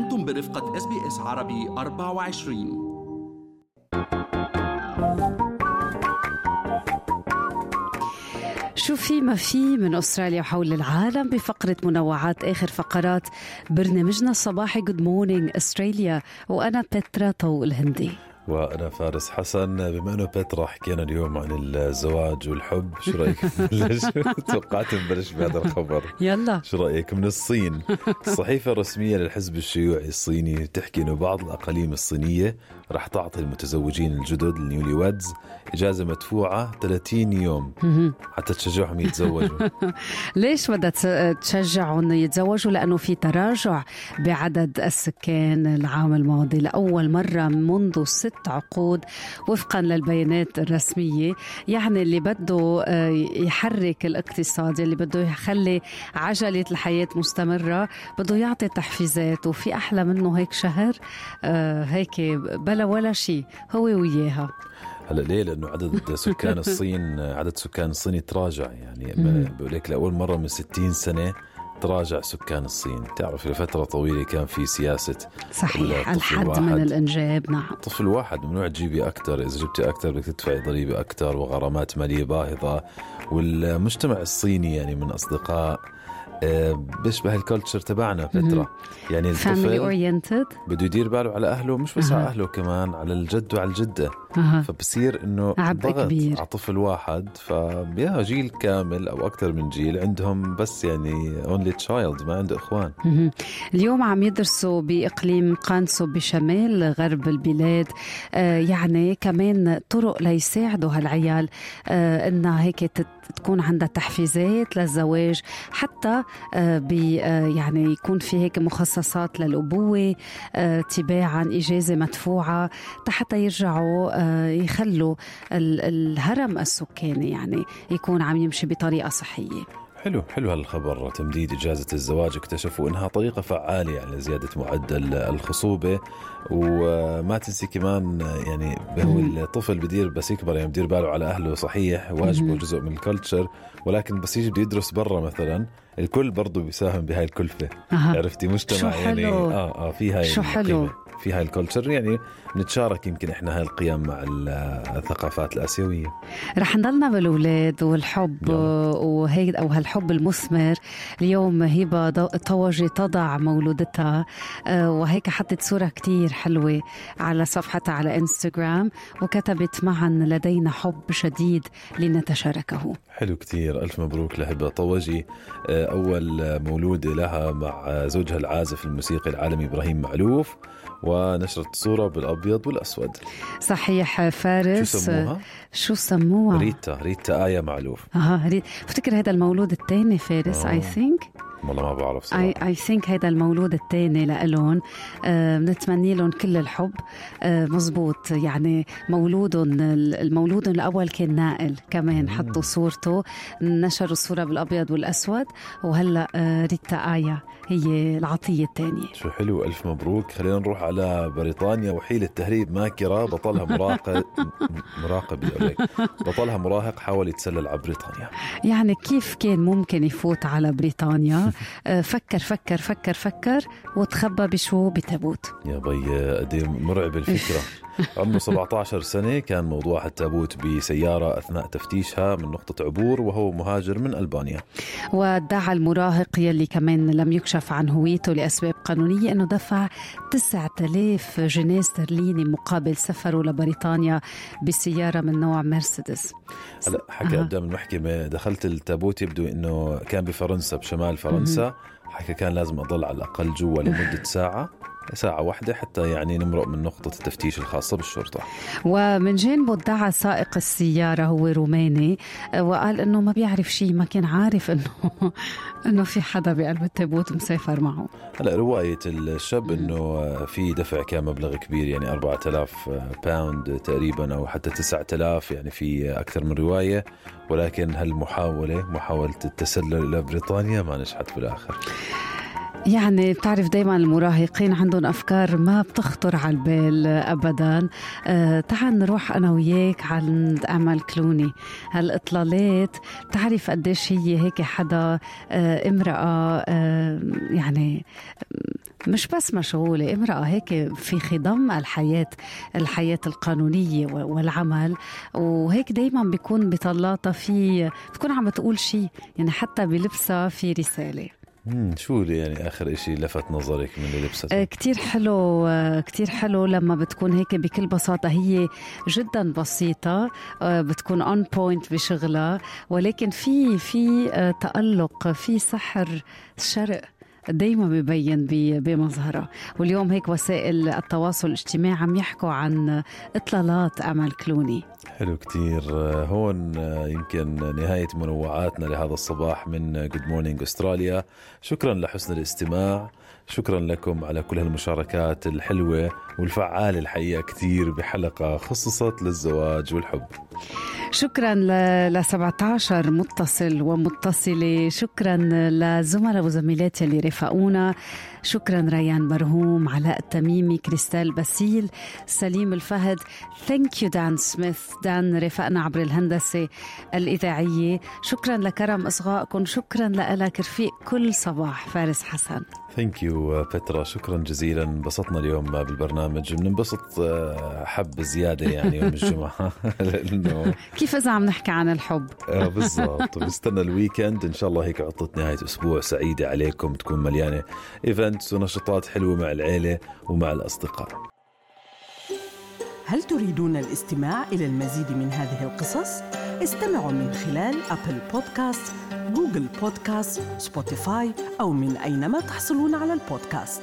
أنتم برفقة SBS عربي 24 شو في ما في من أستراليا وحول العالم بفقرة منوعات آخر فقرات برنامجنا الصباحي Good Morning Australia وأنا بترا طو الهندي وأنا فارس حسن. بما أنه بترا حكينا اليوم عن الزواج والحب شو رأيك؟ توقعت نبلش بهذا الخبر. يلا. شو رأيك؟ من الصين. الصحيفه الرسميه للحزب الشيوعي الصيني تحكي إنه بعض الأقاليم الصينية رح تعطي المتزوجين الجدد النيولي ويدز إجازة مدفوعة 30 يوم. حتى تشجعهم يتزوجوا. ليش بدها تشجعهم يتزوجوا؟ لأنه في تراجع بعدد السكان العام الماضي لأول مرة منذ ست عقود وفقا للبيانات الرسمية يعني اللي بده آه، يحرك الاقتصاد اللي بده يخلي عجلة الحياة مستمرة بده يعطي تحفيزات وفي أحلى منه هيك شهر آه، هيك بلا ولا شيء هو وياها هلا ليه؟ لأنه عدد سكان الصين عدد سكان الصين تراجع يعني بقول لك لأول مرة من 60 سنة تراجع سكان الصين. تعرف لفترة طويلة كان في سياسة صحيح الحد من الإنجاب نعم. طفل واحد ممنوع تجيبي أكثر إذا جبتي أكثر بدك تدفعي ضريبة أكثر وغرامات مالية باهظة. والمجتمع الصيني يعني من أصدقاء بيشبه ال culture تبعنا فترة يعني الطفل بده يدير باله على أهله مش بس على أهله كمان على الجد وعلى الجدة. أه. فبصير إنه ضغط كبير. على طفل واحد فيا جيل كامل أو أكثر من جيل عندهم بس يعني only child ما عنده إخوان. اليوم عم يدرسوا بإقليم قانسو بشمال غرب البلاد. آه يعني كمان طرق ليساعدوا هالعيال آه إنها هيك تكون عندها تحفيزات للزواج حتى آه، آه، يعني يكون في هيك مخصصات للأبوة آه، تباعا إجازة مدفوعة حتى يرجعوا يخلوا الهرم السكاني يعني يكون عم يمشي بطريقة صحية. حلو حلو هالخبر. تمديد إجازة الزواج اكتشفوا إنها طريقة فعالة يعني لزيادة معدل الخصوبة. وما تنسي كمان يعني هو الطفل بدير بس يكبر يعني بدير باله على أهله صحيح. واجبه جزء من ال culture ولكن بس يجي بده يدرس برا مثلا الكل برضه بيساهم بهاي الكلفة. أه. عرفتي؟ مجتمع يعني آه آه في هاي شو حلو. في هاي ال culture يعني بنتشارك يمكن إحنا هاي القيم مع الثقافات الآسيوية. رح نضلنا بالأولاد والحب وهيك أو هالحب المثمر. اليوم هبة طوجي تضع مولودتها. آه، وهيك حطت صورة كتير حلوة على صفحتها على إنستغرام. وكتبت معا لدينا حب شديد لنتشاركه. حلو كتير. ألف مبروك لهبة طوجي آه، أول مولودة لها مع زوجها العازف الموسيقي العالمي إبراهيم معلوف. ونشرت صورة بالأبيض والأسود. صحيح فارس. شو سموها؟ شو سموها؟ ريتا ريتا آية معلوف. أها ريتا بفتكر هذا المولود الثاني فارس I think والله ما بعرف صراحة. اي ثينك هذا المولود الثاني لهم آه بنتمنى لهم كل الحب آه مزبوط. يعني مولودهم المولود الأول كان نائل كمان حطوا صورته نشروا الصورة بالأبيض والأسود وهلأ آه ريتا آيا هي العطية الثانية شو حلو ألف مبروك. خلينا نروح على بريطانيا وحيله تهريب ماكره بطلها مراقب مراقب بطلها مراهق حاول يتسلل على بريطانيا. يعني كيف كان ممكن يفوت على بريطانيا؟ فكر فكر فكر فكر وتخبى بشو؟ بتابوت. يا بي قد إيه مرعب الفكرة. عمره 17 سنة كان موضوع التابوت بسيارة أثناء تفتيشها من نقطة عبور وهو مهاجر من ألبانيا. وادعى المراهق يلي كمان لم يكشف عن هويته لأسباب قانونية أنه دفع 9000 جنيه استرليني مقابل سفره لبريطانيا بسيارة من نوع مرسيدس. هلا حكى أه. قدام المحكمة دخلت التابوت يبدو أنه كان بفرنسا بشمال فرنسا. حكى كان لازم أضل على الأقل جوا لمدة ساعة. ساعة واحدة حتى يعني نمرق من نقطة التفتيش الخاصة بالشرطة. ومن جانبه ادعى سائق السيارة هو روماني وقال إنه ما بيعرف شيء ما كان عارف إنه إنه في حدا بقلب التابوت مسافر معه. هلا رواية الشاب إنه في دفع كان مبلغ كبير يعني 4000 باوند تقريبا أو حتى 9000 يعني في أكثر من رواية. ولكن هالمحاولة محاولة التسلل إلى بريطانيا ما نجحت بالآخر. يعني بتعرف دايما المراهقين عندهم أفكار ما بتخطر على البال ابدا. أه تعال نروح أنا وياك عند امل كلوني. هالإطلالات بتعرف قديش هي هيك حدا أه امرأة أه يعني مش بس مشغولة امرأة هيك في خضم الحياة الحياة القانونية والعمل. وهيك دايما بيكون بطلاتها في بتكون عم تقول شيء يعني حتى بلبسها في رسالة. مم شو يعني آخر إشي لفت نظرك من اللي لبسته؟ آه كتير حلو آه كتير حلو لما بتكون هيك بكل بساطة هي جدا بسيطة آه بتكون on point بشغلها ولكن في في تألق في سحر شرق دايما ببين بمظهرها واليوم هيك وسائل التواصل الاجتماعي عم يحكوا عن إطلالات أمل كلوني. حلو كتير. هون يمكن نهاية منوعاتنا لهذا الصباح من Good Morning Australia شكرا لحسن الاستماع. شكرا لكم على كل هالمشاركات الحلوة والفعالة الحقيقة كتير بحلقة خصصت للزواج والحب. شكرا ل 17 متصل ومتصلة. شكرا لزملاء وزميلاتي اللي رافقونا. شكرا ريان برهوم علاء التميمي كريستال باسيل سليم الفهد. thank you دان سميث. دان رفقنا عبر الهندسة الإذاعية. شكرا لكرم إصغائكم. شكرا لك رفيق كل صباح فارس حسن. thank you بترا. شكرا جزيلا. انبسطنا اليوم بالبرنامج. بننبسط آه، حب زيادة يعني يوم الجمعة. لأنه كيف إذا عم نحكي عن الحب؟ آه بالضبط. ونستنى ال weekend. إن شاء الله هيك عطله نهاية أسبوع سعيدة عليكم تكون مليانة events ونشاطات حلوة مع العيلة ومع الأصدقاء. هل تريدون الاستماع إلى المزيد من هذه القصص؟ استمعوا من خلال Apple Podcasts Google Podcasts Spotify أو من أينما تحصلون على البودكاست.